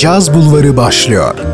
Caz Bulvarı başlıyor.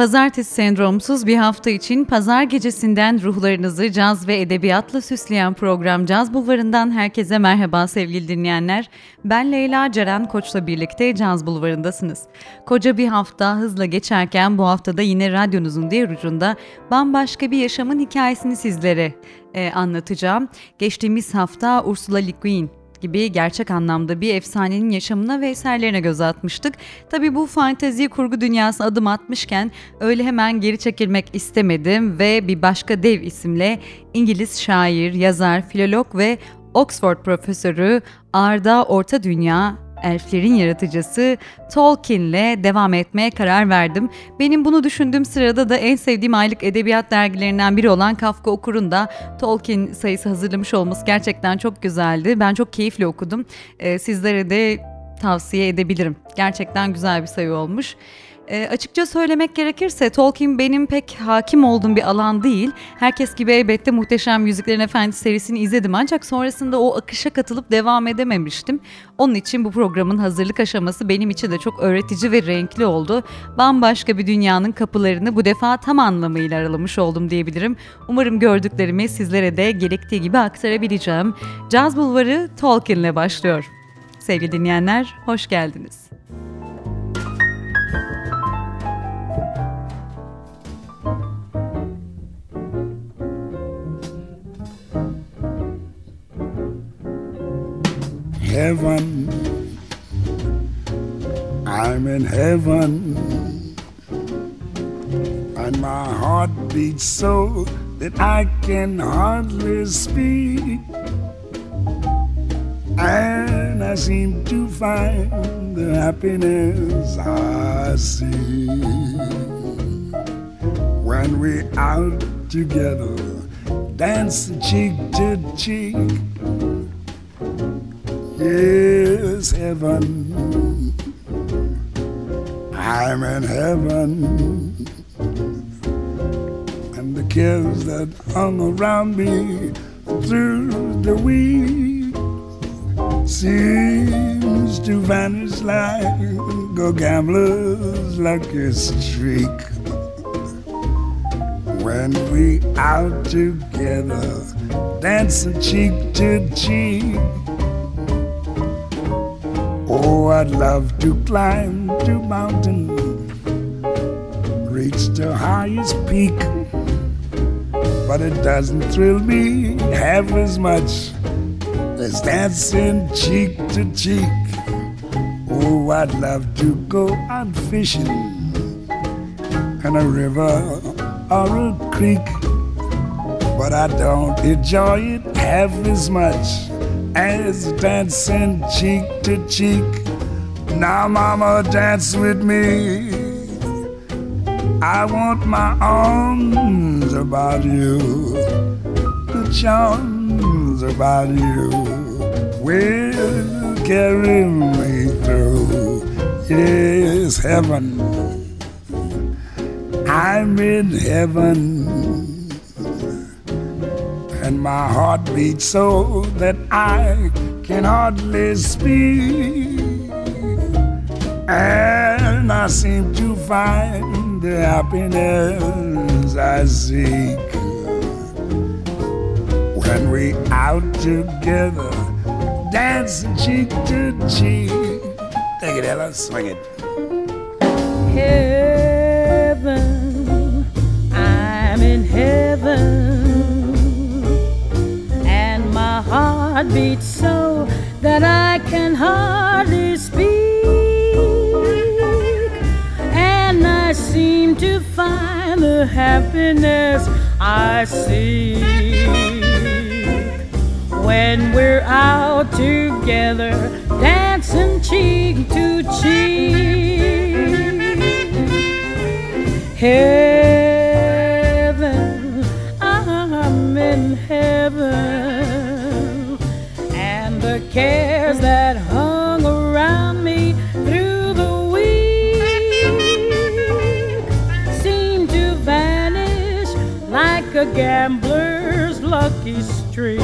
Pazartesi sendromsuz bir hafta için pazar gecesinden ruhlarınızı caz ve edebiyatla süsleyen program Caz Bulvarı'ndan herkese merhaba sevgili dinleyenler. Ben Leyla Ceren Koç'la birlikte Caz Bulvarı'ndasınız. Koca bir hafta hızla geçerken bu haftada yine radyonuzun diğer ucunda bambaşka bir yaşamın hikayesini sizlere e, anlatacağım. Geçtiğimiz hafta Ursula Le Guin gibi gerçek anlamda bir efsanenin yaşamına ve eserlerine göz atmıştık. Tabi bu fantezi kurgu dünyasına adım atmışken öyle hemen geri çekilmek istemedim ve bir başka dev isimle İngiliz şair, yazar, filolog ve Oxford profesörü Arda Orta Dünya elflerin yaratıcısı Tolkien'le devam etmeye karar verdim. Benim bunu düşündüğüm sırada da en sevdiğim aylık edebiyat dergilerinden biri olan Kafka Okur'un da Tolkien sayısı hazırlamış olması gerçekten çok güzeldi. Ben çok keyifle okudum. Ee, sizlere de tavsiye edebilirim. Gerçekten güzel bir sayı olmuş. E, açıkça söylemek gerekirse Tolkien benim pek hakim olduğum bir alan değil. Herkes gibi elbette Muhteşem Yüzüklerin Efendisi serisini izledim ancak sonrasında o akışa katılıp devam edememiştim. Onun için bu programın hazırlık aşaması benim için de çok öğretici ve renkli oldu. Bambaşka bir dünyanın kapılarını bu defa tam anlamıyla aralamış oldum diyebilirim. Umarım gördüklerimi sizlere de gerektiği gibi aktarabileceğim. Caz Bulvarı Tolkien'le başlıyor. Sevgili dinleyenler, hoş geldiniz. Heaven. I'm in heaven. And my heart beats so that I can hardly speak. And I seem to find the happiness I see when we're out together, dance cheek to cheek is heaven. I'm in heaven. And the cares that hung around me through the week seems to vanish like a gambler's lucky streak. When we out together, dancing cheek to cheek Oh, I'd love to climb to mountain, reach the highest peak. But it doesn't thrill me half as much as dancing cheek to cheek. Oh, I'd love to go out fishing in a river or a creek. But I don't enjoy it half as much as dancing cheek to cheek. Now, mama, dance with me. I want my arms about you, the charms about you will carry me through. Yes, heaven. I'm in heaven and my heart beats so that I can hardly speak. And I seem to find the happiness I seek when we out together, dancing cheek to cheek. Take it, Ella, swing it. Heaven, I'm in heaven beats so that I can hardly speak. And I seem to find the happiness I see when we're out together, dancing cheek to cheek. Heaven, cares that hung around me through the week seem to vanish like a gambler's lucky streak.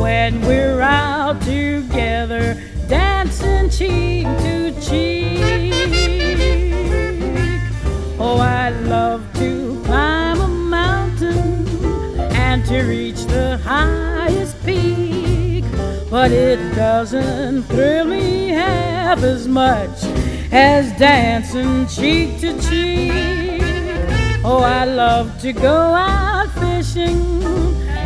When we're out together, dancing cheek to cheek. Oh, I love to climb a mountain and to reach the highest but it doesn't thrill me half as much as dancing cheek to cheek. Oh, I love to go out fishing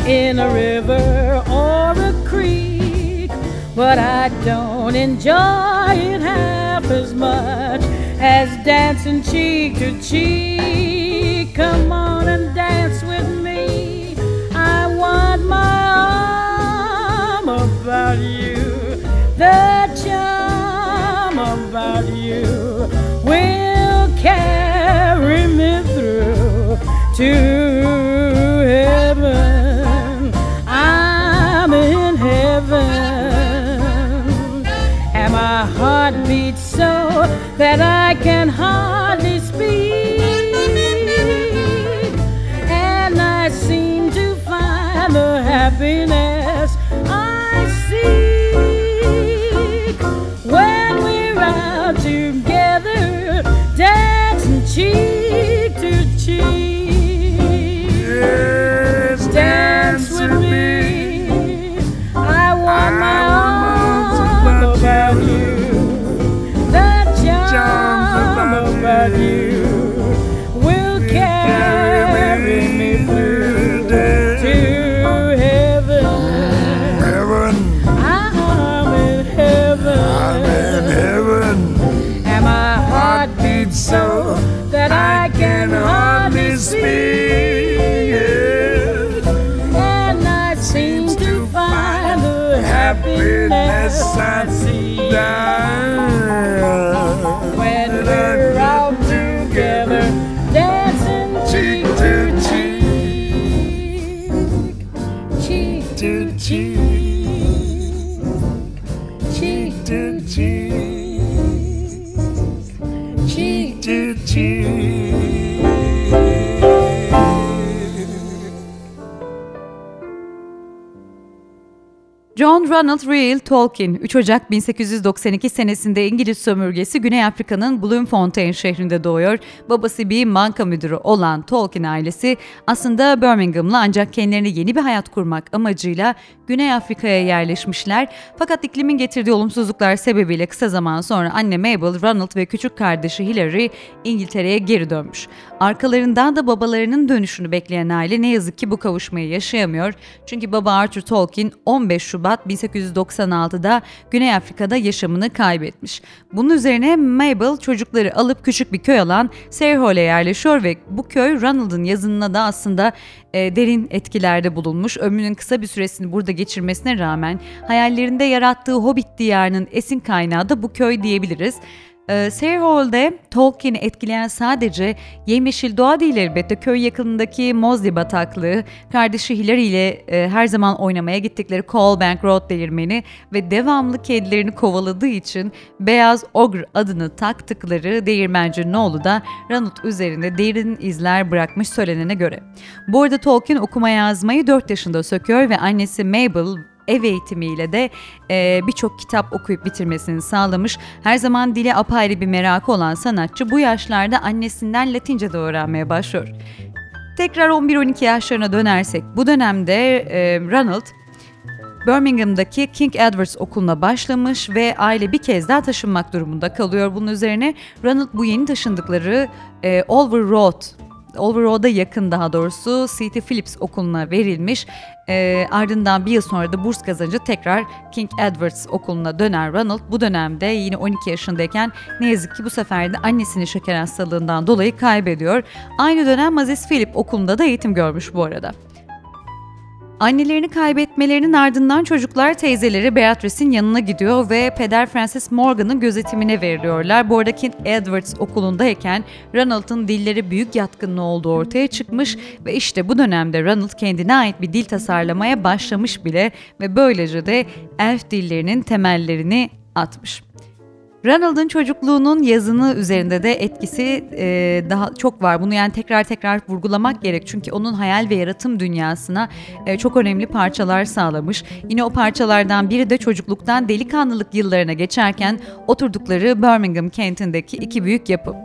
in a river or a creek, but I don't enjoy it half as much as dancing cheek to cheek. Come on and about you. The charm about you will carry me through to heaven. I'm in heaven, and my heart beats so that I can Ronald Reuel Tolkien, 3 Ocak 1892 senesinde İngiliz sömürgesi Güney Afrika'nın Bloemfontein şehrinde doğuyor. Babası bir banka müdürü olan Tolkien ailesi aslında Birmingham'lı ancak kendilerine yeni bir hayat kurmak amacıyla Güney Afrika'ya yerleşmişler. Fakat iklimin getirdiği olumsuzluklar sebebiyle kısa zaman sonra anne Mabel, Ronald ve küçük kardeşi Hilary İngiltere'ye geri dönmüş. Arkalarından da babalarının dönüşünü bekleyen aile ne yazık ki bu kavuşmayı yaşayamıyor. Çünkü baba Arthur Tolkien 15 Şubat 1896'da Güney Afrika'da yaşamını kaybetmiş. Bunun üzerine Mabel çocukları alıp küçük bir köy olan Sarehall'e yerleşiyor ve bu köy Ronald'ın yazınına da aslında e, derin etkilerde bulunmuş. Ömrünün kısa bir süresini burada geçirmesine rağmen hayallerinde yarattığı Hobbit diyarının esin kaynağı da bu köy diyebiliriz. Ee, Sarehall'de Tolkien'i etkileyen sadece yemyeşil doğa değil elbette köy yakınındaki Mosley bataklığı, kardeşi Hilary ile e, her zaman oynamaya gittikleri Coalbank Road değirmeni ve devamlı kedilerini kovaladığı için Beyaz Ogre adını taktıkları değirmenci Noel'u da Ronald üzerinde derin izler bırakmış söylenene göre. Bu arada Tolkien okuma yazmayı 4 yaşında söküyor ve annesi Mabel ev eğitimiyle de e, birçok kitap okuyup bitirmesini sağlamış. Her zaman dile apayrı bir merakı olan sanatçı bu yaşlarda annesinden Latince de öğrenmeye başlıyor. Tekrar 11-12 yaşlarına dönersek bu dönemde e, Ronald Birmingham'daki King Edward's okuluna başlamış ve aile bir kez daha taşınmak durumunda kalıyor. Bunun üzerine Ronald bu yeni taşındıkları e, Oliver Road Overall'da yakın daha doğrusu C.T. Phillips Okulu'na verilmiş. E, ardından bir yıl sonra da burs kazanınca tekrar King Edwards Okulu'na döner Ronald. Bu dönemde yine 12 yaşındayken ne yazık ki bu sefer de annesini şeker hastalığından dolayı kaybediyor. Aynı dönem Mazes Philip Okulu'nda da eğitim görmüş bu arada. Annelerini kaybetmelerinin ardından çocuklar teyzeleri Beatrice'in yanına gidiyor ve peder Francis Morgan'ın gözetimine veriliyorlar. Bu arada King Edwards okulundayken Ronald'ın dilleri büyük yatkınlığı olduğu ortaya çıkmış ve işte bu dönemde Ronald kendine ait bir dil tasarlamaya başlamış bile ve böylece de elf dillerinin temellerini atmış. Ronald'ın çocukluğunun yazını üzerinde de etkisi e, daha çok var. Bunu yani tekrar tekrar vurgulamak gerek. Çünkü onun hayal ve yaratım dünyasına e, çok önemli parçalar sağlamış. Yine o parçalardan biri de çocukluktan delikanlılık yıllarına geçerken oturdukları Birmingham kentindeki iki büyük yapı.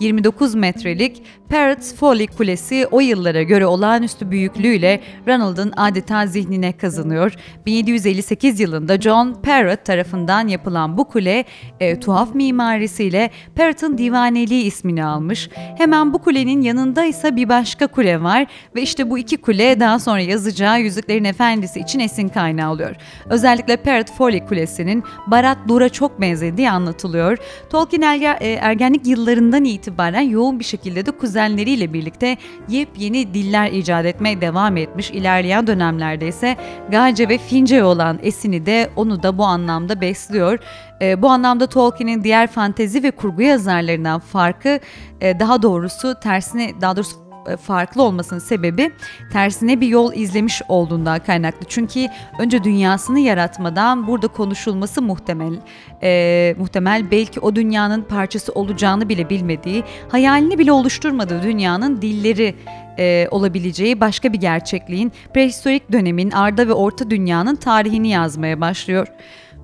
29 metrelik Parrots Folly Kulesi o yıllara göre olağanüstü büyüklüğüyle Ronald'ın adeta zihnine kazanıyor. 1758 yılında John Parrott tarafından yapılan bu kule e, tuhaf mimarisiyle Parrott'ın divaneliği ismini almış. Hemen bu kulenin yanında ise bir başka kule var ve işte bu iki kule daha sonra yazacağı Yüzüklerin Efendisi için esin kaynağı oluyor. Özellikle Parrot Folly Kulesi'nin Barat Dur'a çok benzediği anlatılıyor. Tolkien e, ergenlik yıllarından itibaren yoğun bir şekilde de kuzenleriyle birlikte yepyeni diller icat etmeye devam etmiş. İlerleyen dönemlerde ise Galce ve Fince olan esini de onu da bu anlamda besliyor. E, bu anlamda Tolkien'in diğer fantezi ve kurgu yazarlarından farkı e, daha doğrusu tersine daha doğrusu farklı olmasının sebebi tersine bir yol izlemiş olduğundan kaynaklı. Çünkü önce dünyasını yaratmadan burada konuşulması muhtemel. E, muhtemel belki o dünyanın parçası olacağını bile bilmediği, hayalini bile oluşturmadığı dünyanın dilleri e, olabileceği başka bir gerçekliğin prehistorik dönemin Arda ve Orta Dünya'nın tarihini yazmaya başlıyor.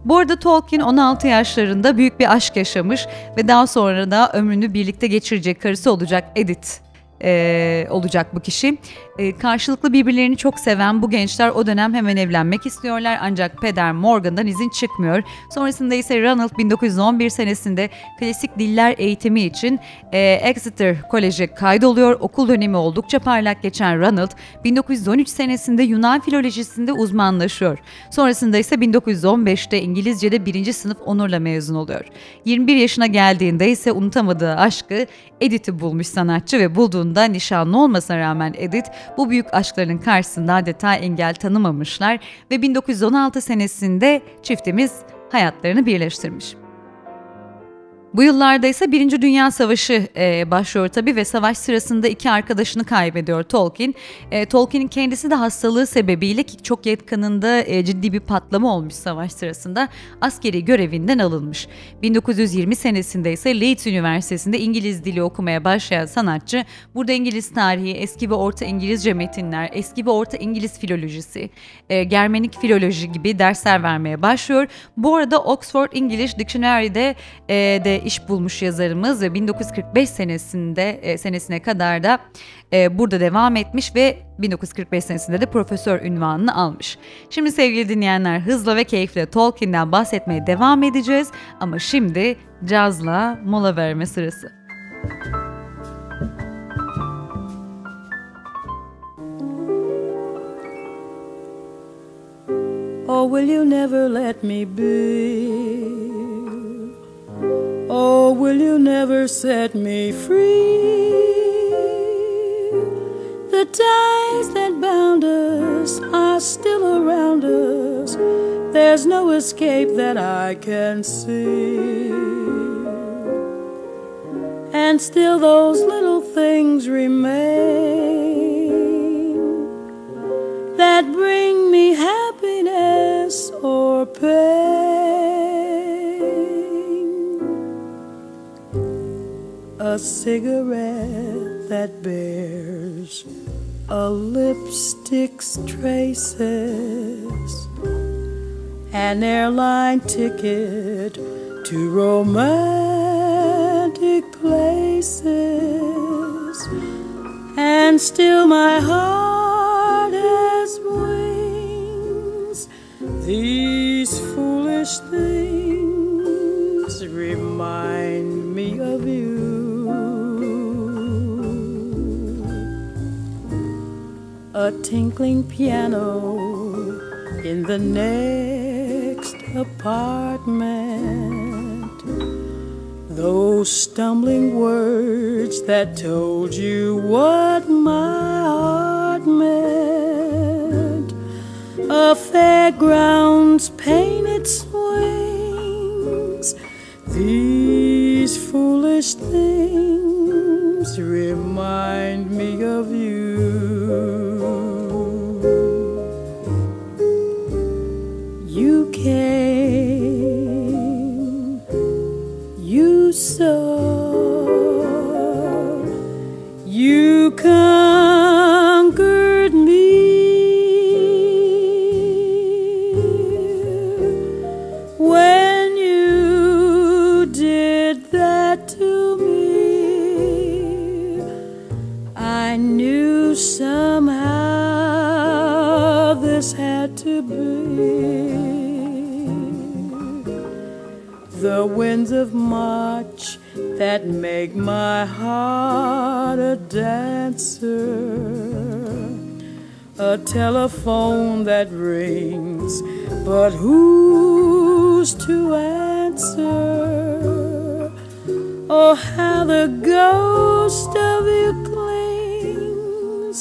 Bu arada Tolkien 16 yaşlarında büyük bir aşk yaşamış ve daha sonra da ömrünü birlikte geçirecek karısı olacak Edith olacak bu kişi. E, karşılıklı birbirlerini çok seven bu gençler o dönem hemen evlenmek istiyorlar ancak peder Morgan'dan izin çıkmıyor. Sonrasında ise Ronald 1911 senesinde klasik diller eğitimi için e, Exeter Kolej'e kaydoluyor. Okul dönemi oldukça parlak geçen Ronald 1913 senesinde Yunan filolojisinde uzmanlaşıyor. Sonrasında ise 1915'te İngilizce'de birinci sınıf onurla mezun oluyor. 21 yaşına geldiğinde ise unutamadığı aşkı Edith'i bulmuş sanatçı ve bulduğunda nişanlı olmasına rağmen Edith bu büyük aşkların karşısında adeta engel tanımamışlar ve 1916 senesinde çiftimiz hayatlarını birleştirmiş. Bu yıllarda ise Birinci Dünya Savaşı e, başlıyor tabii ve savaş sırasında iki arkadaşını kaybediyor Tolkien. E, Tolkien'in kendisi de hastalığı sebebiyle ki çok yakınında e, ciddi bir patlama olmuş savaş sırasında askeri görevinden alınmış. 1920 senesinde ise Leeds Üniversitesi'nde İngiliz dili okumaya başlayan sanatçı burada İngiliz tarihi, eski ve orta İngilizce metinler, eski ve orta İngiliz filolojisi, e, Germenik filoloji gibi dersler vermeye başlıyor. Bu arada Oxford English Dictionary'de e, de iş bulmuş yazarımız ve 1945 senesinde e, senesine kadar da e, burada devam etmiş ve 1945 senesinde de profesör ünvanını almış. Şimdi sevgili dinleyenler hızla ve keyifle Tolkien'den bahsetmeye devam edeceğiz ama şimdi cazla mola verme sırası. Oh, will you never let me be? Oh, will you never set me free? The ties that bound us are still around us. There's no escape that I can see. And still, those little things remain that bring me happiness or pain. A cigarette that bears a lipstick's traces, an airline ticket to romantic places, and still my heart has wings. These foolish things remind a tinkling piano in the next apartment. Those stumbling words that told you what my heart meant. A fairground's painted swings. These foolish things remind March that make my heart a dancer. A telephone that rings, but who's to answer? Oh, how the ghost of you clings.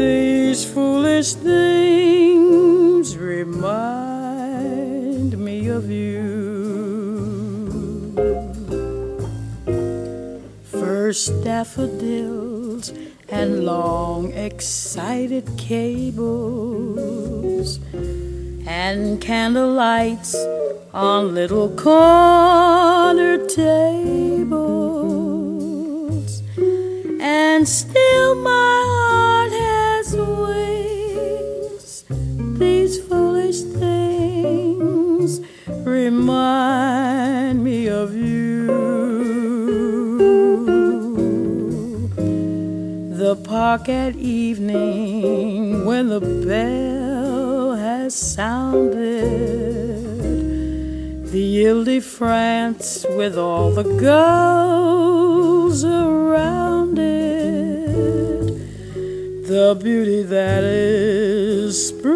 These foolish things remind me of you. Daffodils and long excited cables and candle lights on little corner tables. And still my heart has wings these foolish things remind me of you the park at evening when the bell has sounded. The Ile de France with all the girls around it. The beauty that is springs.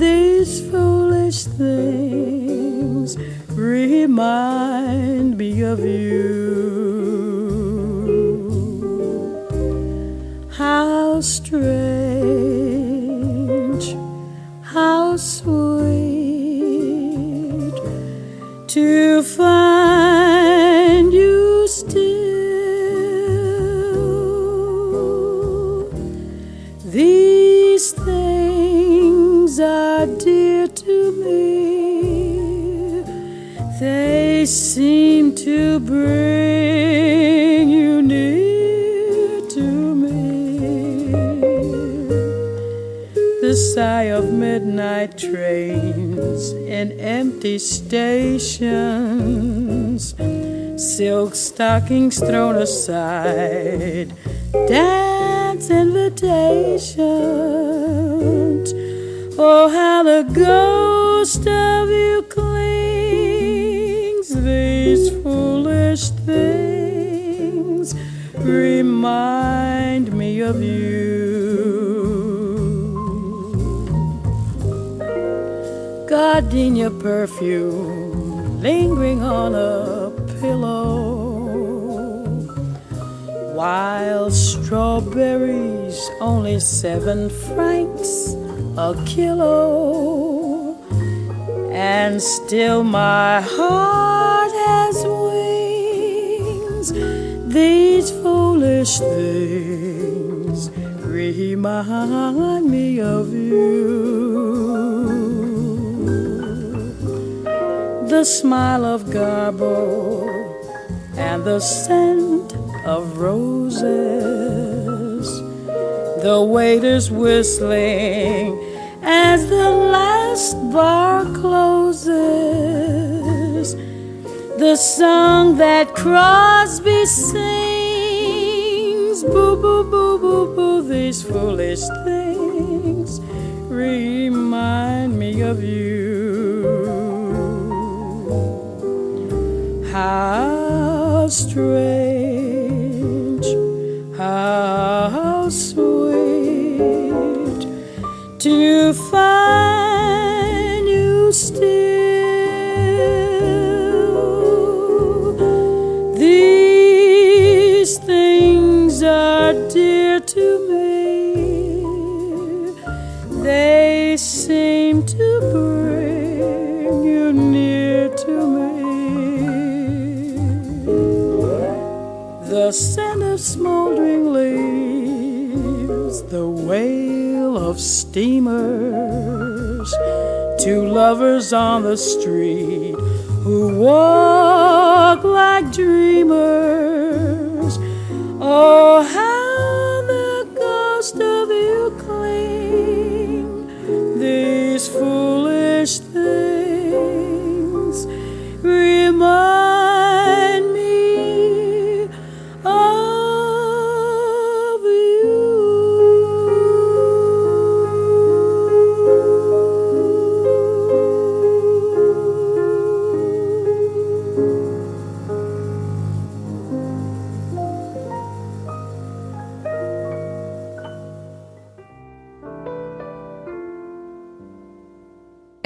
These foolish things remind me of you strange how sweet to find trains in empty stations, silk stockings thrown aside, dance invitations. Oh, how the ghost of you clings, these foolish things remind me of you. Gardenia perfume lingering on a pillow. Wild strawberries, only seven francs a kilo. And still my heart has wings. These foolish things remind me of you. The smile of Garbo and the scent of roses. The waiters whistling as the last bar closes. The song that Crosby sings. Boo, boo, boo, boo, boo. These foolish things remind me of you. How strange, how sweet to find. Steamers, two lovers on the street who walk like dreamers. Oh,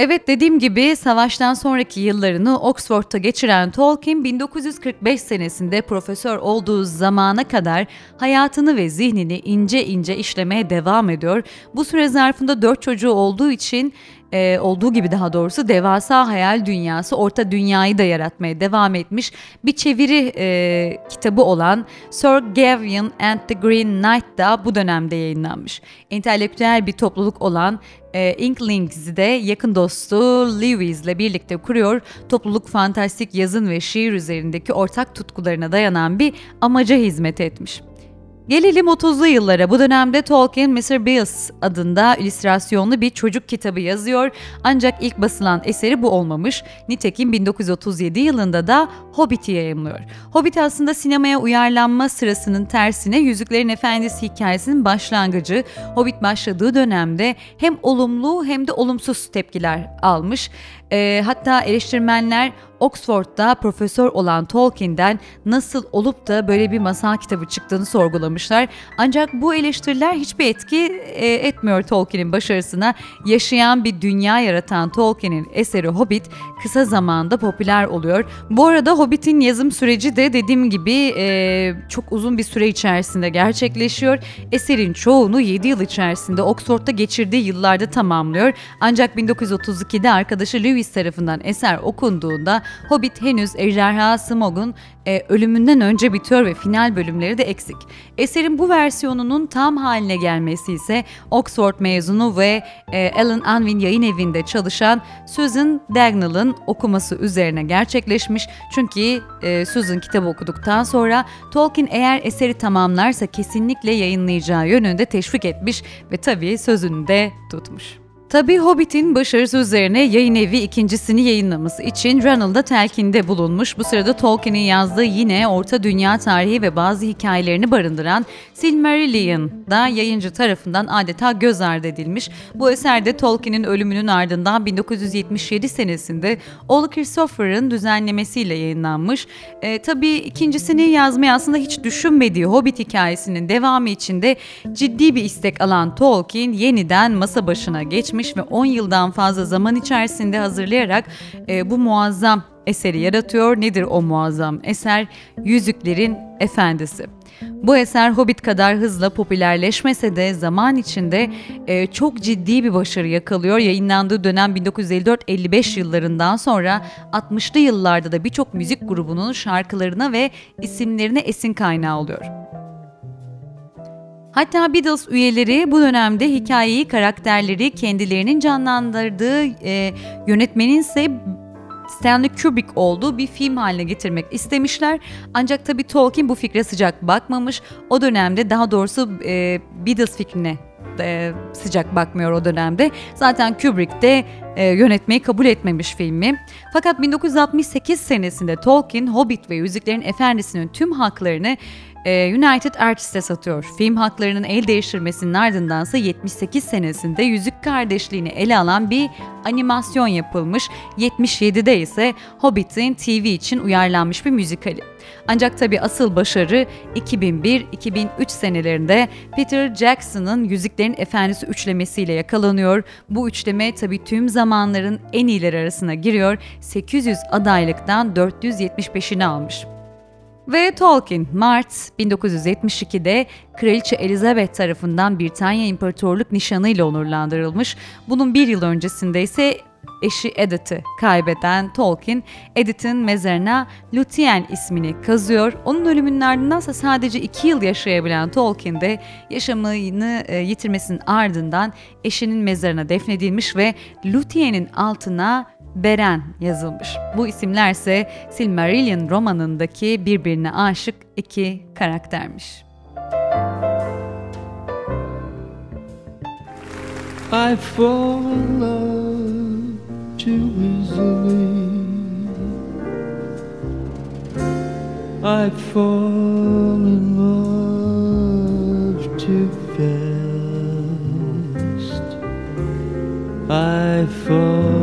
Evet dediğim gibi savaştan sonraki yıllarını Oxford'ta geçiren Tolkien 1945 senesinde profesör olduğu zamana kadar hayatını ve zihnini ince ince işlemeye devam ediyor. Bu süre zarfında dört çocuğu olduğu için e, olduğu gibi daha doğrusu devasa hayal dünyası orta dünyayı da yaratmaya devam etmiş bir çeviri e, kitabı olan Sir Gawain and the Green Knight da bu dönemde yayınlanmış. Entelektüel bir topluluk olan e, Inklings'i de yakın dostu Lewis ile birlikte kuruyor. Topluluk fantastik yazın ve şiir üzerindeki ortak tutkularına dayanan bir amaca hizmet etmiş. Gelelim 30'lu yıllara. Bu dönemde Tolkien Mr. Beals adında illüstrasyonlu bir çocuk kitabı yazıyor. Ancak ilk basılan eseri bu olmamış. Nitekim 1937 yılında da Hobbit'i yayımlıyor. Hobbit aslında sinemaya uyarlanma sırasının tersine Yüzüklerin Efendisi hikayesinin başlangıcı. Hobbit başladığı dönemde hem olumlu hem de olumsuz tepkiler almış. E, hatta eleştirmenler Oxford'da profesör olan Tolkien'den nasıl olup da böyle bir masal kitabı çıktığını sorgulamışlar. Ancak bu eleştiriler hiçbir etki e, etmiyor Tolkien'in başarısına. Yaşayan bir dünya yaratan Tolkien'in eseri Hobbit kısa zamanda popüler oluyor. Bu arada Hobbit'in yazım süreci de dediğim gibi e, çok uzun bir süre içerisinde gerçekleşiyor. Eserin çoğunu 7 yıl içerisinde Oxford'da geçirdiği yıllarda tamamlıyor. Ancak 1932'de arkadaşı Lewis tarafından eser okunduğunda Hobbit henüz Ejderha Smaug'un e, ölümünden önce bitiyor ve final bölümleri de eksik. Eserin bu versiyonunun tam haline gelmesi ise Oxford mezunu ve e, Alan Unwin yayın evinde çalışan Susan Dagnall'ın okuması üzerine gerçekleşmiş. Çünkü e, Susan kitabı okuduktan sonra Tolkien eğer eseri tamamlarsa kesinlikle yayınlayacağı yönünde teşvik etmiş ve tabii sözünü de tutmuş. Tabii Hobbit'in başarısı üzerine yayın evi ikincisini yayınlaması için Ronald'a telkinde bulunmuş. Bu sırada Tolkien'in yazdığı yine Orta Dünya tarihi ve bazı hikayelerini barındıran Silmarillion da yayıncı tarafından adeta göz ardı edilmiş. Bu eserde Tolkien'in ölümünün ardından 1977 senesinde oğlu Christopher'ın düzenlemesiyle yayınlanmış. E, tabii ikincisini yazmayı aslında hiç düşünmediği Hobbit hikayesinin devamı içinde ciddi bir istek alan Tolkien yeniden masa başına geçmiş ve 10 yıldan fazla zaman içerisinde hazırlayarak e, bu muazzam eseri yaratıyor. Nedir o muazzam eser? Yüzüklerin Efendisi. Bu eser Hobbit kadar hızla popülerleşmese de zaman içinde e, çok ciddi bir başarı yakalıyor. Yayınlandığı dönem 1954-55 yıllarından sonra 60'lı yıllarda da birçok müzik grubunun şarkılarına ve isimlerine esin kaynağı oluyor. Hatta Beatles üyeleri bu dönemde hikayeyi, karakterleri kendilerinin canlandırdığı e, yönetmenin ise Stanley Kubrick olduğu bir film haline getirmek istemişler. Ancak tabii Tolkien bu fikre sıcak bakmamış. O dönemde daha doğrusu e, Beatles fikrine e, sıcak bakmıyor o dönemde. Zaten Kubrick de e, yönetmeyi kabul etmemiş filmi. Fakat 1968 senesinde Tolkien, Hobbit ve Yüzüklerin Efendisi'nin tüm haklarını United Artisti'e satıyor. Film haklarının el değiştirmesinin ardındansa 78 senesinde Yüzük Kardeşliğini ele alan bir animasyon yapılmış. 77'de ise Hobbit'in TV için uyarlanmış bir müzikali. Ancak tabi asıl başarı 2001-2003 senelerinde Peter Jackson'ın Yüzüklerin Efendisi üçlemesiyle yakalanıyor. Bu üçleme tabi tüm zamanların en iyileri arasına giriyor. 800 adaylıktan 475'ini almış. Ve Tolkien, Mart 1972'de Kraliçe Elizabeth tarafından Britanya İmparatorluk nişanı ile onurlandırılmış. Bunun bir yıl öncesinde ise eşi Edith'i kaybeden Tolkien, Edith'in mezarına Luthien ismini kazıyor. Onun ölümünün ardındansa sadece iki yıl yaşayabilen Tolkien de yaşamını e, yitirmesinin ardından eşinin mezarına defnedilmiş ve Luthien'in altına Beren yazılmış. Bu isimlerse Silmarillion romanındaki birbirine aşık iki karaktermiş. I fall in love too easily. I fall in love too fast. I fall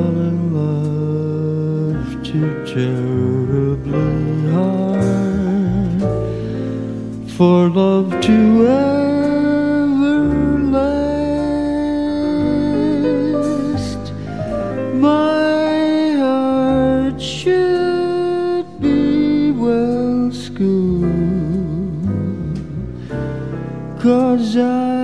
for love to ever last. My heart should be well schooled, cause I've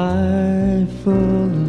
I fall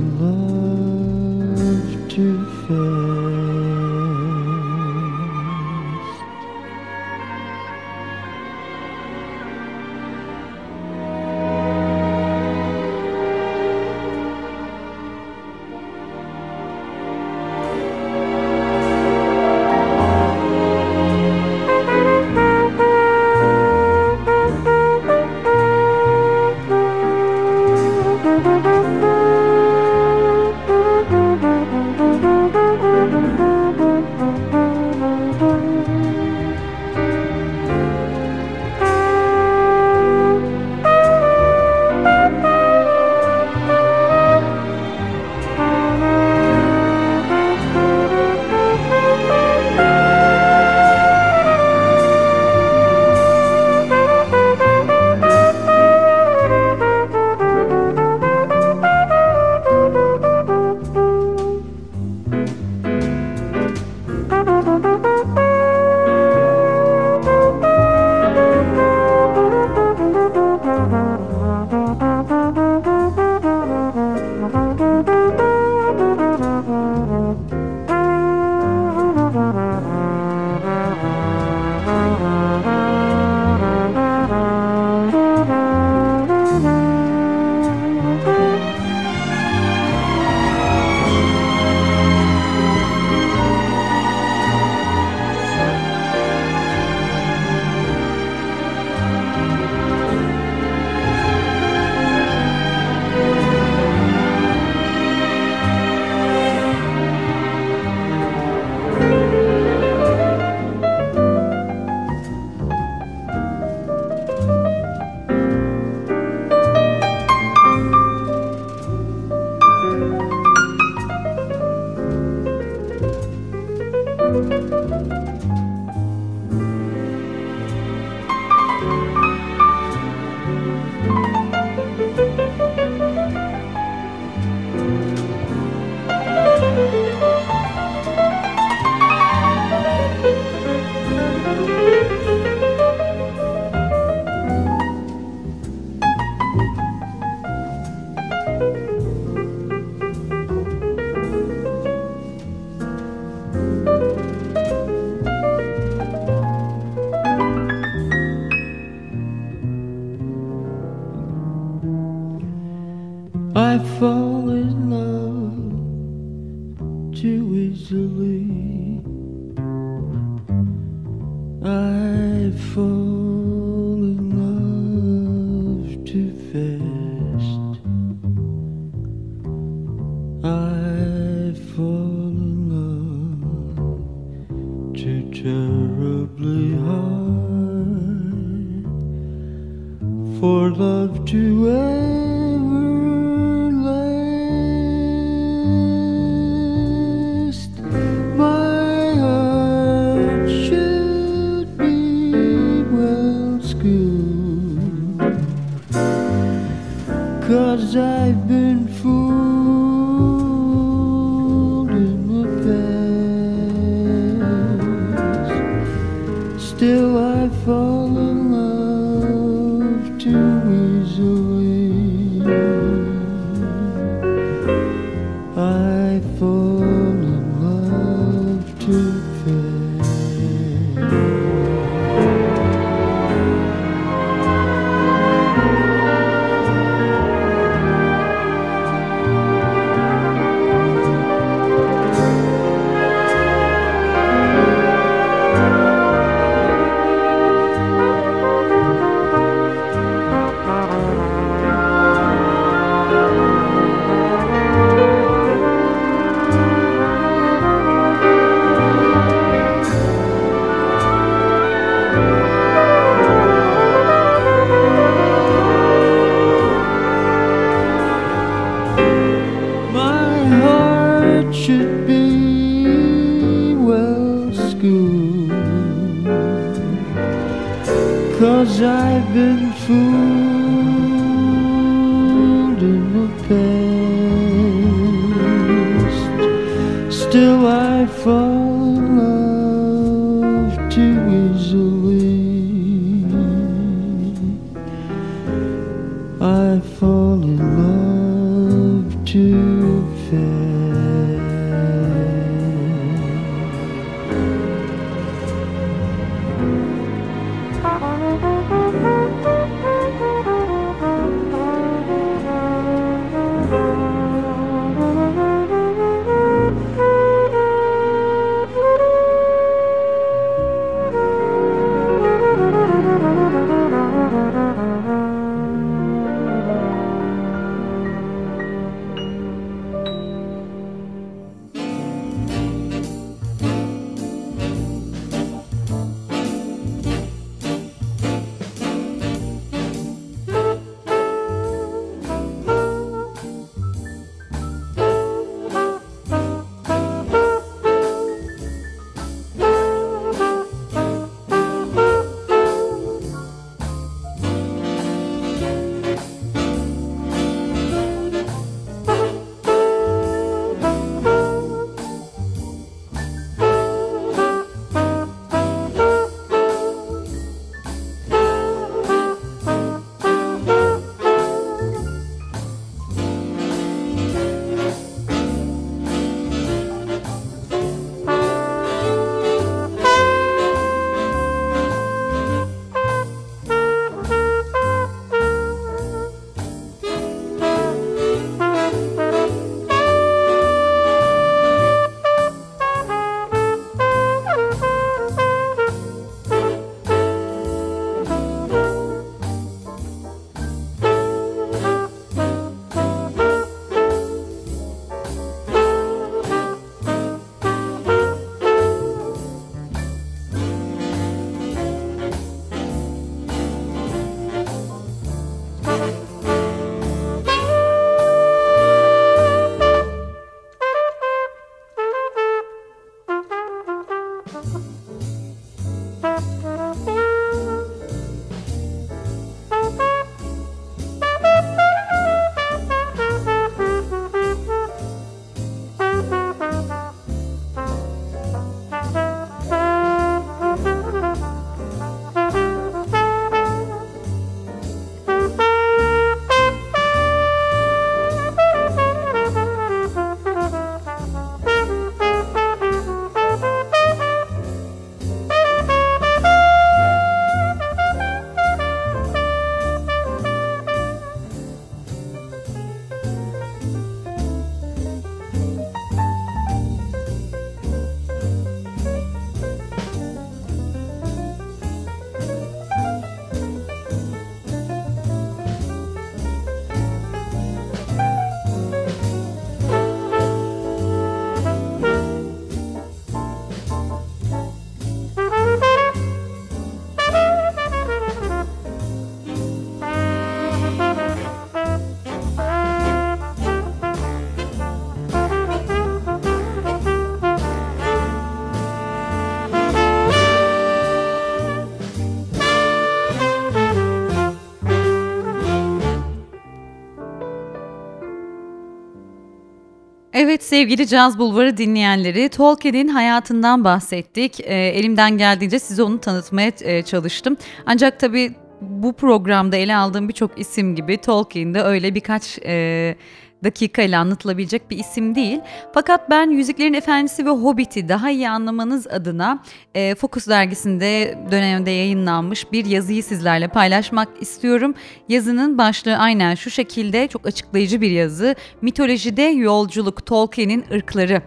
Evet sevgili Caz Bulvarı dinleyenleri Tolkien'in hayatından bahsettik. E, elimden geldiğince size onu tanıtmaya e, çalıştım. Ancak tabii bu programda ele aldığım birçok isim gibi Tolkien'de öyle birkaç e, dakikayla anlatılabilecek bir isim değil. Fakat ben Yüzüklerin Efendisi ve Hobbit'i daha iyi anlamanız adına e, Focus dergisinde dönemde yayınlanmış bir yazıyı sizlerle paylaşmak istiyorum. Yazının başlığı aynen şu şekilde çok açıklayıcı bir yazı. Mitolojide yolculuk Tolkien'in ırkları.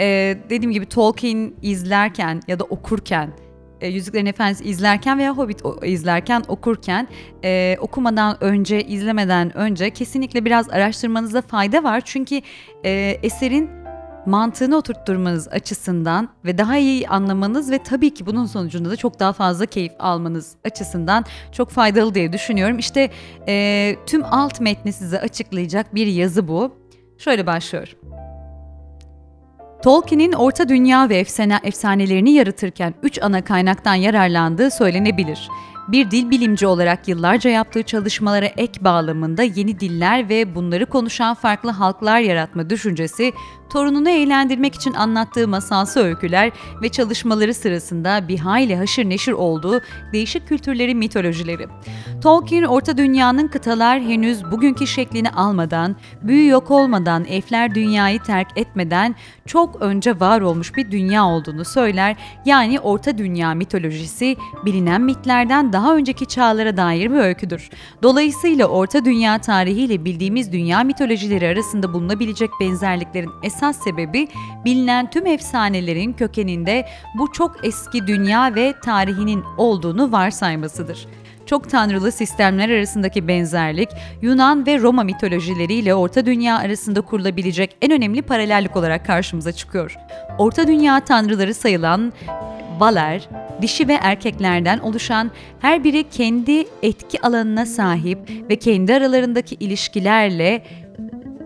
E, dediğim gibi Tolkien izlerken ya da okurken e, Yüzüklerin Efendisi izlerken veya Hobbit izlerken, okurken e, okumadan önce, izlemeden önce kesinlikle biraz araştırmanızda fayda var. Çünkü e, eserin mantığını oturtturmanız açısından ve daha iyi anlamanız ve tabii ki bunun sonucunda da çok daha fazla keyif almanız açısından çok faydalı diye düşünüyorum. İşte e, tüm alt metni size açıklayacak bir yazı bu. Şöyle başlıyor. Tolkien'in Orta Dünya ve efsane, efsanelerini yaratırken üç ana kaynaktan yararlandığı söylenebilir. Bir dil bilimci olarak yıllarca yaptığı çalışmalara ek bağlamında yeni diller ve bunları konuşan farklı halklar yaratma düşüncesi torununu eğlendirmek için anlattığı masalsı öyküler ve çalışmaları sırasında bir hayli haşır neşir olduğu değişik kültürleri mitolojileri. Tolkien, Orta Dünya'nın kıtalar henüz bugünkü şeklini almadan, büyü yok olmadan, elfler dünyayı terk etmeden çok önce var olmuş bir dünya olduğunu söyler. Yani Orta Dünya mitolojisi bilinen mitlerden daha önceki çağlara dair bir öyküdür. Dolayısıyla Orta Dünya tarihiyle bildiğimiz dünya mitolojileri arasında bulunabilecek benzerliklerin esas sebebi bilinen tüm efsanelerin kökeninde bu çok eski dünya ve tarihinin olduğunu varsaymasıdır. Çok tanrılı sistemler arasındaki benzerlik Yunan ve Roma mitolojileriyle Orta Dünya arasında kurulabilecek en önemli paralellik olarak karşımıza çıkıyor. Orta Dünya tanrıları sayılan Valer, dişi ve erkeklerden oluşan her biri kendi etki alanına sahip ve kendi aralarındaki ilişkilerle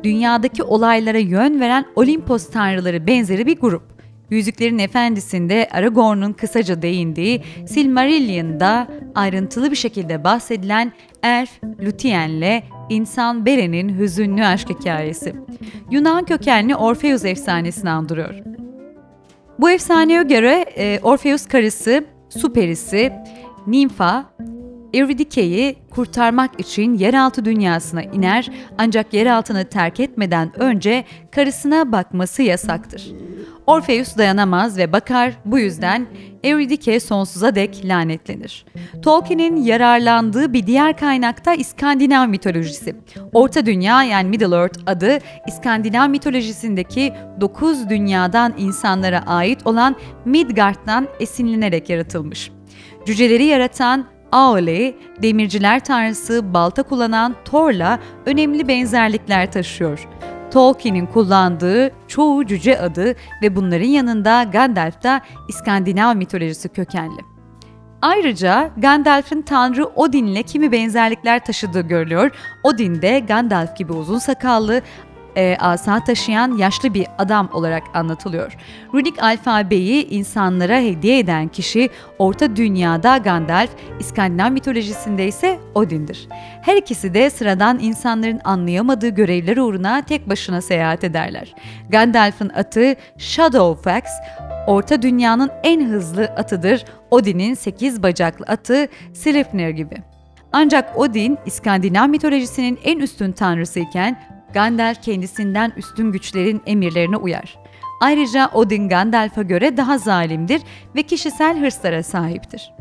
dünyadaki olaylara yön veren Olimpos tanrıları benzeri bir grup. Yüzüklerin Efendisi'nde Aragorn'un kısaca değindiği Silmarillion'da ayrıntılı bir şekilde bahsedilen Elf Lúthien'le insan Beren'in hüzünlü aşk hikayesi. Yunan kökenli Orpheus efsanesini andırıyor. Bu efsaneye göre e, Orpheus karısı, su perisi, Nimfa, Euridike'yi kurtarmak için yeraltı dünyasına iner ancak yeraltını terk etmeden önce karısına bakması yasaktır. Orpheus dayanamaz ve bakar bu yüzden Euridike sonsuza dek lanetlenir. Tolkien'in yararlandığı bir diğer kaynakta İskandinav mitolojisi. Orta Dünya yani Middle Earth adı İskandinav mitolojisindeki dokuz dünyadan insanlara ait olan Midgard'dan esinlenerek yaratılmış. Cüceleri yaratan Aole, demirciler tanrısı balta kullanan Thor'la önemli benzerlikler taşıyor. Tolkien'in kullandığı çoğu cüce adı ve bunların yanında Gandalf da İskandinav mitolojisi kökenli. Ayrıca Gandalf'ın tanrı Odin'le kimi benzerlikler taşıdığı görülüyor. Odin de Gandalf gibi uzun sakallı e, asa taşıyan yaşlı bir adam olarak anlatılıyor. Runik alfabeyi insanlara hediye eden kişi Orta Dünya'da Gandalf, İskandinav mitolojisinde ise Odin'dir. Her ikisi de sıradan insanların anlayamadığı görevler uğruna tek başına seyahat ederler. Gandalf'ın atı Shadowfax, Orta Dünya'nın en hızlı atıdır. Odin'in 8 bacaklı atı Sleipnir gibi. Ancak Odin, İskandinav mitolojisinin en üstün tanrısı iken Gandalf kendisinden üstün güçlerin emirlerine uyar. Ayrıca Odin Gandalf'a göre daha zalimdir ve kişisel hırslara sahiptir.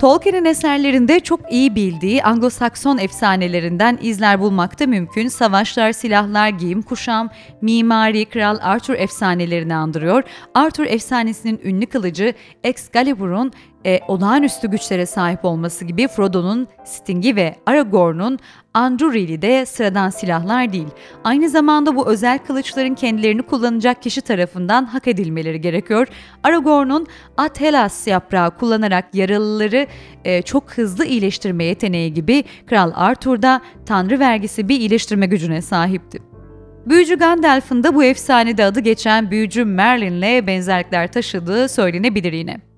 Tolkien'in eserlerinde çok iyi bildiği Anglo-Sakson efsanelerinden izler bulmakta mümkün. Savaşlar, silahlar, giyim kuşam, mimari, Kral Arthur efsanelerini andırıyor. Arthur efsanesinin ünlü kılıcı Excalibur'un e, olağanüstü güçlere sahip olması gibi Frodo'nun Sting'i ve Aragorn'un Andurili de sıradan silahlar değil. Aynı zamanda bu özel kılıçların kendilerini kullanacak kişi tarafından hak edilmeleri gerekiyor. Aragorn'un Atelas yaprağı kullanarak yaralıları e, çok hızlı iyileştirme yeteneği gibi Kral Arthur da tanrı vergisi bir iyileştirme gücüne sahipti. Büyücü Gandalf'ın da bu efsanede adı geçen büyücü Merlin'le benzerlikler taşıdığı söylenebilir yine.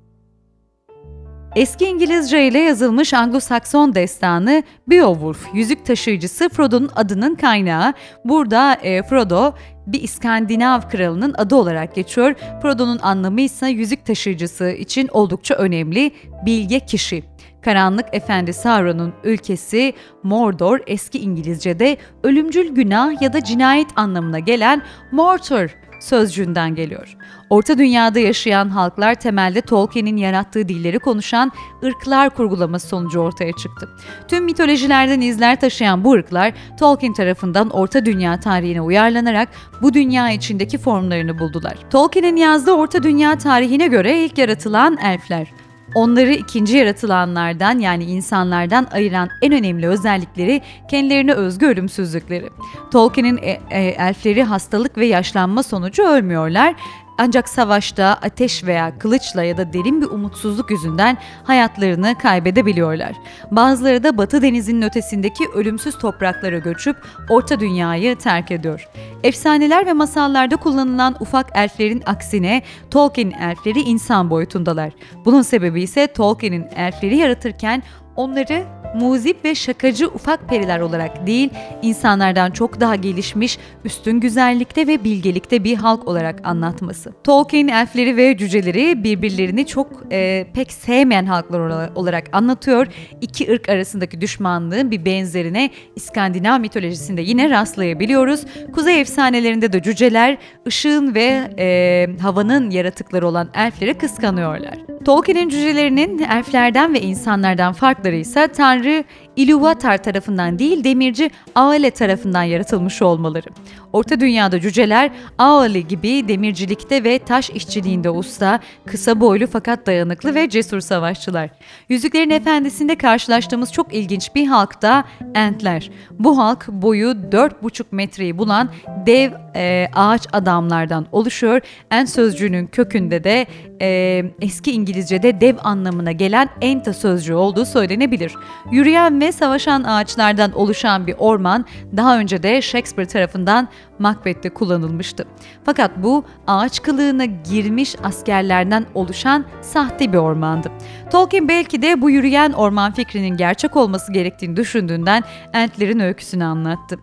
Eski İngilizce ile yazılmış Anglo-Sakson destanı Beowulf, yüzük taşıyıcısı Frodo'nun adının kaynağı. Burada e, Frodo bir İskandinav kralının adı olarak geçiyor. Frodo'nun anlamı ise yüzük taşıyıcısı için oldukça önemli, bilge kişi. Karanlık Efendi Sauron'un ülkesi Mordor eski İngilizce'de ölümcül günah ya da cinayet anlamına gelen Mortar sözcüğünden geliyor. Orta Dünya'da yaşayan halklar temelde Tolkien'in yarattığı dilleri konuşan ırklar kurgulaması sonucu ortaya çıktı. Tüm mitolojilerden izler taşıyan bu ırklar Tolkien tarafından Orta Dünya tarihine uyarlanarak bu dünya içindeki formlarını buldular. Tolkien'in yazdığı Orta Dünya tarihine göre ilk yaratılan elfler. Onları ikinci yaratılanlardan yani insanlardan ayıran en önemli özellikleri kendilerine özgü ölümsüzlükleri. Tolkien'in e, e, elfleri hastalık ve yaşlanma sonucu ölmüyorlar. Ancak savaşta ateş veya kılıçla ya da derin bir umutsuzluk yüzünden hayatlarını kaybedebiliyorlar. Bazıları da Batı Denizi'nin ötesindeki ölümsüz topraklara göçüp Orta Dünya'yı terk ediyor. Efsaneler ve masallarda kullanılan ufak elflerin aksine Tolkien elfleri insan boyutundalar. Bunun sebebi ise Tolkien'in elfleri yaratırken onları muzip ve şakacı ufak periler olarak değil, insanlardan çok daha gelişmiş, üstün güzellikte ve bilgelikte bir halk olarak anlatması. Tolkien elfleri ve cüceleri birbirlerini çok e, pek sevmeyen halklar olarak anlatıyor. İki ırk arasındaki düşmanlığın bir benzerine İskandinav mitolojisinde yine rastlayabiliyoruz. Kuzey efsanelerinde de cüceler ışığın ve e, havanın yaratıkları olan elfleri kıskanıyorlar. Tolkien'in cücelerinin elflerden ve insanlardan farkları ise Tanrı perdu Ilúvatar tarafından değil demirci Aale tarafından yaratılmış olmaları. Orta Dünya'da cüceler Aale gibi demircilikte ve taş işçiliğinde usta, kısa boylu fakat dayanıklı ve cesur savaşçılar. Yüzüklerin Efendisi'nde karşılaştığımız çok ilginç bir halk da Entler. Bu halk boyu 4,5 metreyi bulan dev e, ağaç adamlardan oluşuyor. Ent sözcüğünün kökünde de e, eski İngilizce'de dev anlamına gelen enta sözcüğü olduğu söylenebilir. Yürüyen ve savaşan ağaçlardan oluşan bir orman daha önce de Shakespeare tarafından Macbeth'te kullanılmıştı. Fakat bu ağaç kılığına girmiş askerlerden oluşan sahte bir ormandı. Tolkien belki de bu yürüyen orman fikrinin gerçek olması gerektiğini düşündüğünden Entlerin öyküsünü anlattı.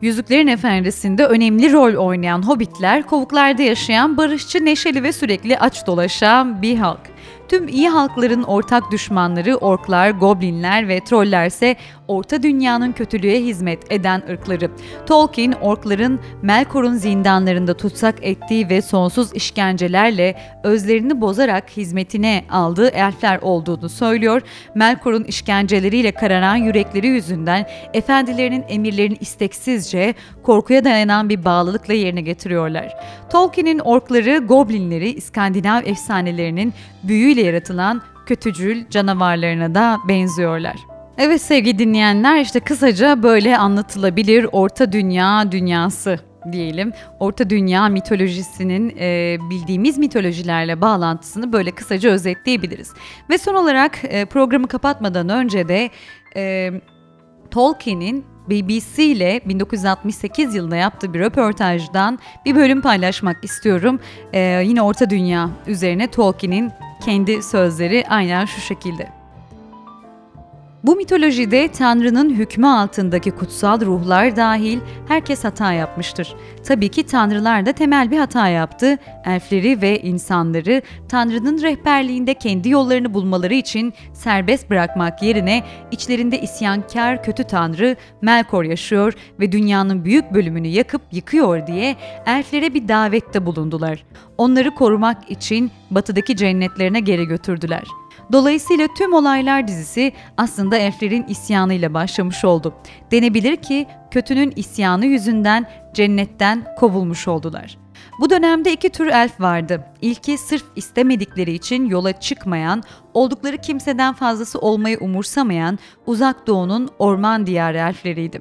Yüzüklerin Efendisi'nde önemli rol oynayan hobbitler, kovuklarda yaşayan barışçı, neşeli ve sürekli aç dolaşan bir halk. Tüm iyi halkların ortak düşmanları orklar, goblinler ve trollerse Orta Dünya'nın kötülüğe hizmet eden ırkları. Tolkien, orkların Melkor'un zindanlarında tutsak ettiği ve sonsuz işkencelerle özlerini bozarak hizmetine aldığı elfler olduğunu söylüyor. Melkor'un işkenceleriyle kararan yürekleri yüzünden efendilerinin emirlerini isteksizce, korkuya dayanan bir bağlılıkla yerine getiriyorlar. Tolkien'in orkları, goblinleri İskandinav efsanelerinin büyüyle yaratılan kötücül canavarlarına da benziyorlar. Evet sevgili dinleyenler işte kısaca böyle anlatılabilir Orta Dünya dünyası diyelim. Orta Dünya mitolojisinin e, bildiğimiz mitolojilerle bağlantısını böyle kısaca özetleyebiliriz. Ve son olarak e, programı kapatmadan önce de e, Tolkien'in BBC ile 1968 yılında yaptığı bir röportajdan bir bölüm paylaşmak istiyorum. Ee, yine Orta Dünya üzerine Tolkien'in kendi sözleri aynen şu şekilde. Bu mitolojide Tanrı'nın hükmü altındaki kutsal ruhlar dahil herkes hata yapmıştır. Tabii ki tanrılar da temel bir hata yaptı. Elfleri ve insanları Tanrı'nın rehberliğinde kendi yollarını bulmaları için serbest bırakmak yerine içlerinde isyankar kötü tanrı Melkor yaşıyor ve dünyanın büyük bölümünü yakıp yıkıyor diye elflere bir davette bulundular. Onları korumak için batıdaki cennetlerine geri götürdüler.'' Dolayısıyla tüm olaylar dizisi aslında elflerin isyanıyla başlamış oldu. Denebilir ki kötünün isyanı yüzünden cennetten kovulmuş oldular. Bu dönemde iki tür elf vardı. İlki sırf istemedikleri için yola çıkmayan, oldukları kimseden fazlası olmayı umursamayan uzak doğunun orman diyarı elfleriydi.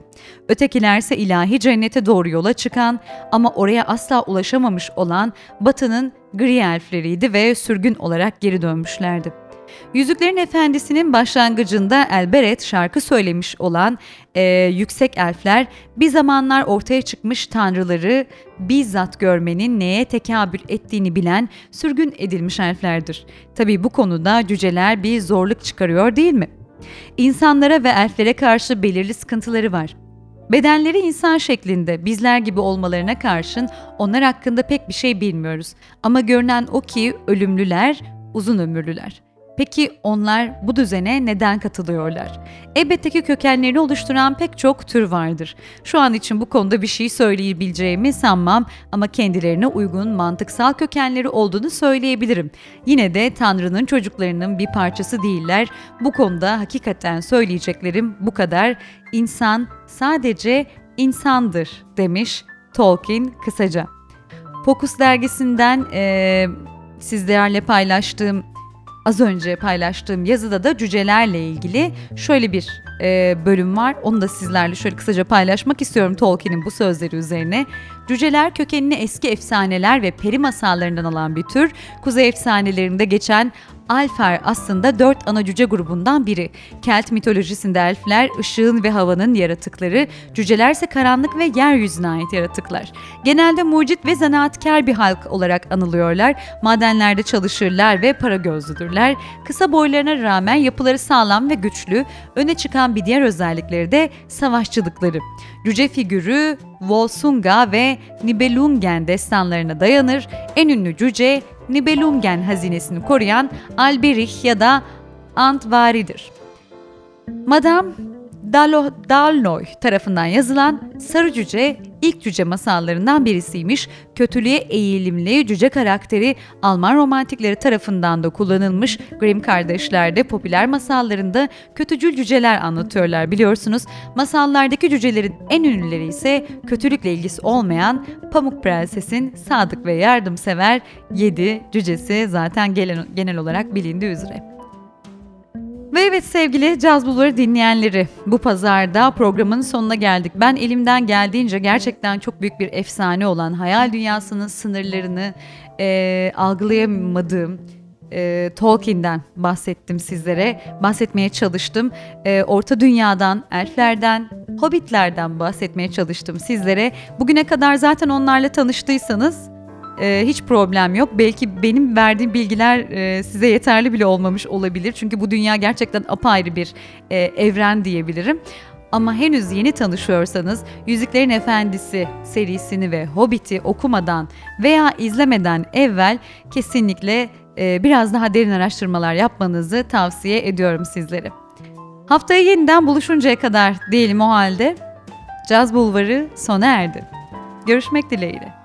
Ötekilerse ilahi cennete doğru yola çıkan ama oraya asla ulaşamamış olan batının gri elfleriydi ve sürgün olarak geri dönmüşlerdi. Yüzüklerin Efendisi'nin başlangıcında Elberet şarkı söylemiş olan e, yüksek elfler bir zamanlar ortaya çıkmış tanrıları bizzat görmenin neye tekabül ettiğini bilen sürgün edilmiş elflerdir. Tabi bu konuda cüceler bir zorluk çıkarıyor değil mi? İnsanlara ve elflere karşı belirli sıkıntıları var. Bedenleri insan şeklinde bizler gibi olmalarına karşın onlar hakkında pek bir şey bilmiyoruz. Ama görünen o ki ölümlüler, uzun ömürlüler. Peki onlar bu düzene neden katılıyorlar? Elbette ki kökenlerini oluşturan pek çok tür vardır. Şu an için bu konuda bir şey söyleyebileceğimi sanmam ama kendilerine uygun mantıksal kökenleri olduğunu söyleyebilirim. Yine de Tanrı'nın çocuklarının bir parçası değiller. Bu konuda hakikaten söyleyeceklerim bu kadar. İnsan sadece insandır demiş Tolkien kısaca. Pokus dergisinden e, sizlerle paylaştığım az önce paylaştığım yazıda da cücelerle ilgili şöyle bir e, bölüm var. Onu da sizlerle şöyle kısaca paylaşmak istiyorum Tolkien'in bu sözleri üzerine. Cüceler kökenini eski efsaneler ve peri masallarından alan bir tür. Kuzey efsanelerinde geçen Alfer aslında dört ana cüce grubundan biri. Kelt mitolojisinde elfler ışığın ve havanın yaratıkları, cüceler ise karanlık ve yeryüzüne ait yaratıklar. Genelde mucit ve zanaatkar bir halk olarak anılıyorlar. Madenlerde çalışırlar ve para gözlüdürler. Kısa boylarına rağmen yapıları sağlam ve güçlü. Öne çıkan bir diğer özellikleri de savaşçılıkları. Cüce figürü Volsunga ve Nibelungen destanlarına dayanır. En ünlü cüce Nibelungen hazinesini koruyan Alberich ya da Antvari'dir. Madame Dalo, Dalnoy tarafından yazılan Sarı Cüce ilk cüce masallarından birisiymiş. Kötülüğe eğilimli cüce karakteri Alman romantikleri tarafından da kullanılmış. Grimm kardeşler de popüler masallarında kötücül cüceler anlatıyorlar biliyorsunuz. Masallardaki cücelerin en ünlüleri ise kötülükle ilgisi olmayan Pamuk Prenses'in sadık ve yardımsever 7 cücesi zaten genel, genel olarak bilindiği üzere. Ve evet sevgili Caz Bulvarı dinleyenleri bu pazarda programın sonuna geldik. Ben elimden geldiğince gerçekten çok büyük bir efsane olan hayal dünyasının sınırlarını e, algılayamadığım e, Tolkien'den bahsettim sizlere. Bahsetmeye çalıştım. E, Orta Dünya'dan, elflerden, hobbitlerden bahsetmeye çalıştım sizlere. Bugüne kadar zaten onlarla tanıştıysanız e, hiç problem yok. Belki benim verdiğim bilgiler e, size yeterli bile olmamış olabilir. Çünkü bu dünya gerçekten apayrı bir e, evren diyebilirim. Ama henüz yeni tanışıyorsanız Yüzüklerin Efendisi serisini ve Hobbit'i okumadan veya izlemeden evvel kesinlikle e, biraz daha derin araştırmalar yapmanızı tavsiye ediyorum sizlere. Haftaya yeniden buluşuncaya kadar diyelim o halde. Caz Bulvarı sona erdi. Görüşmek dileğiyle.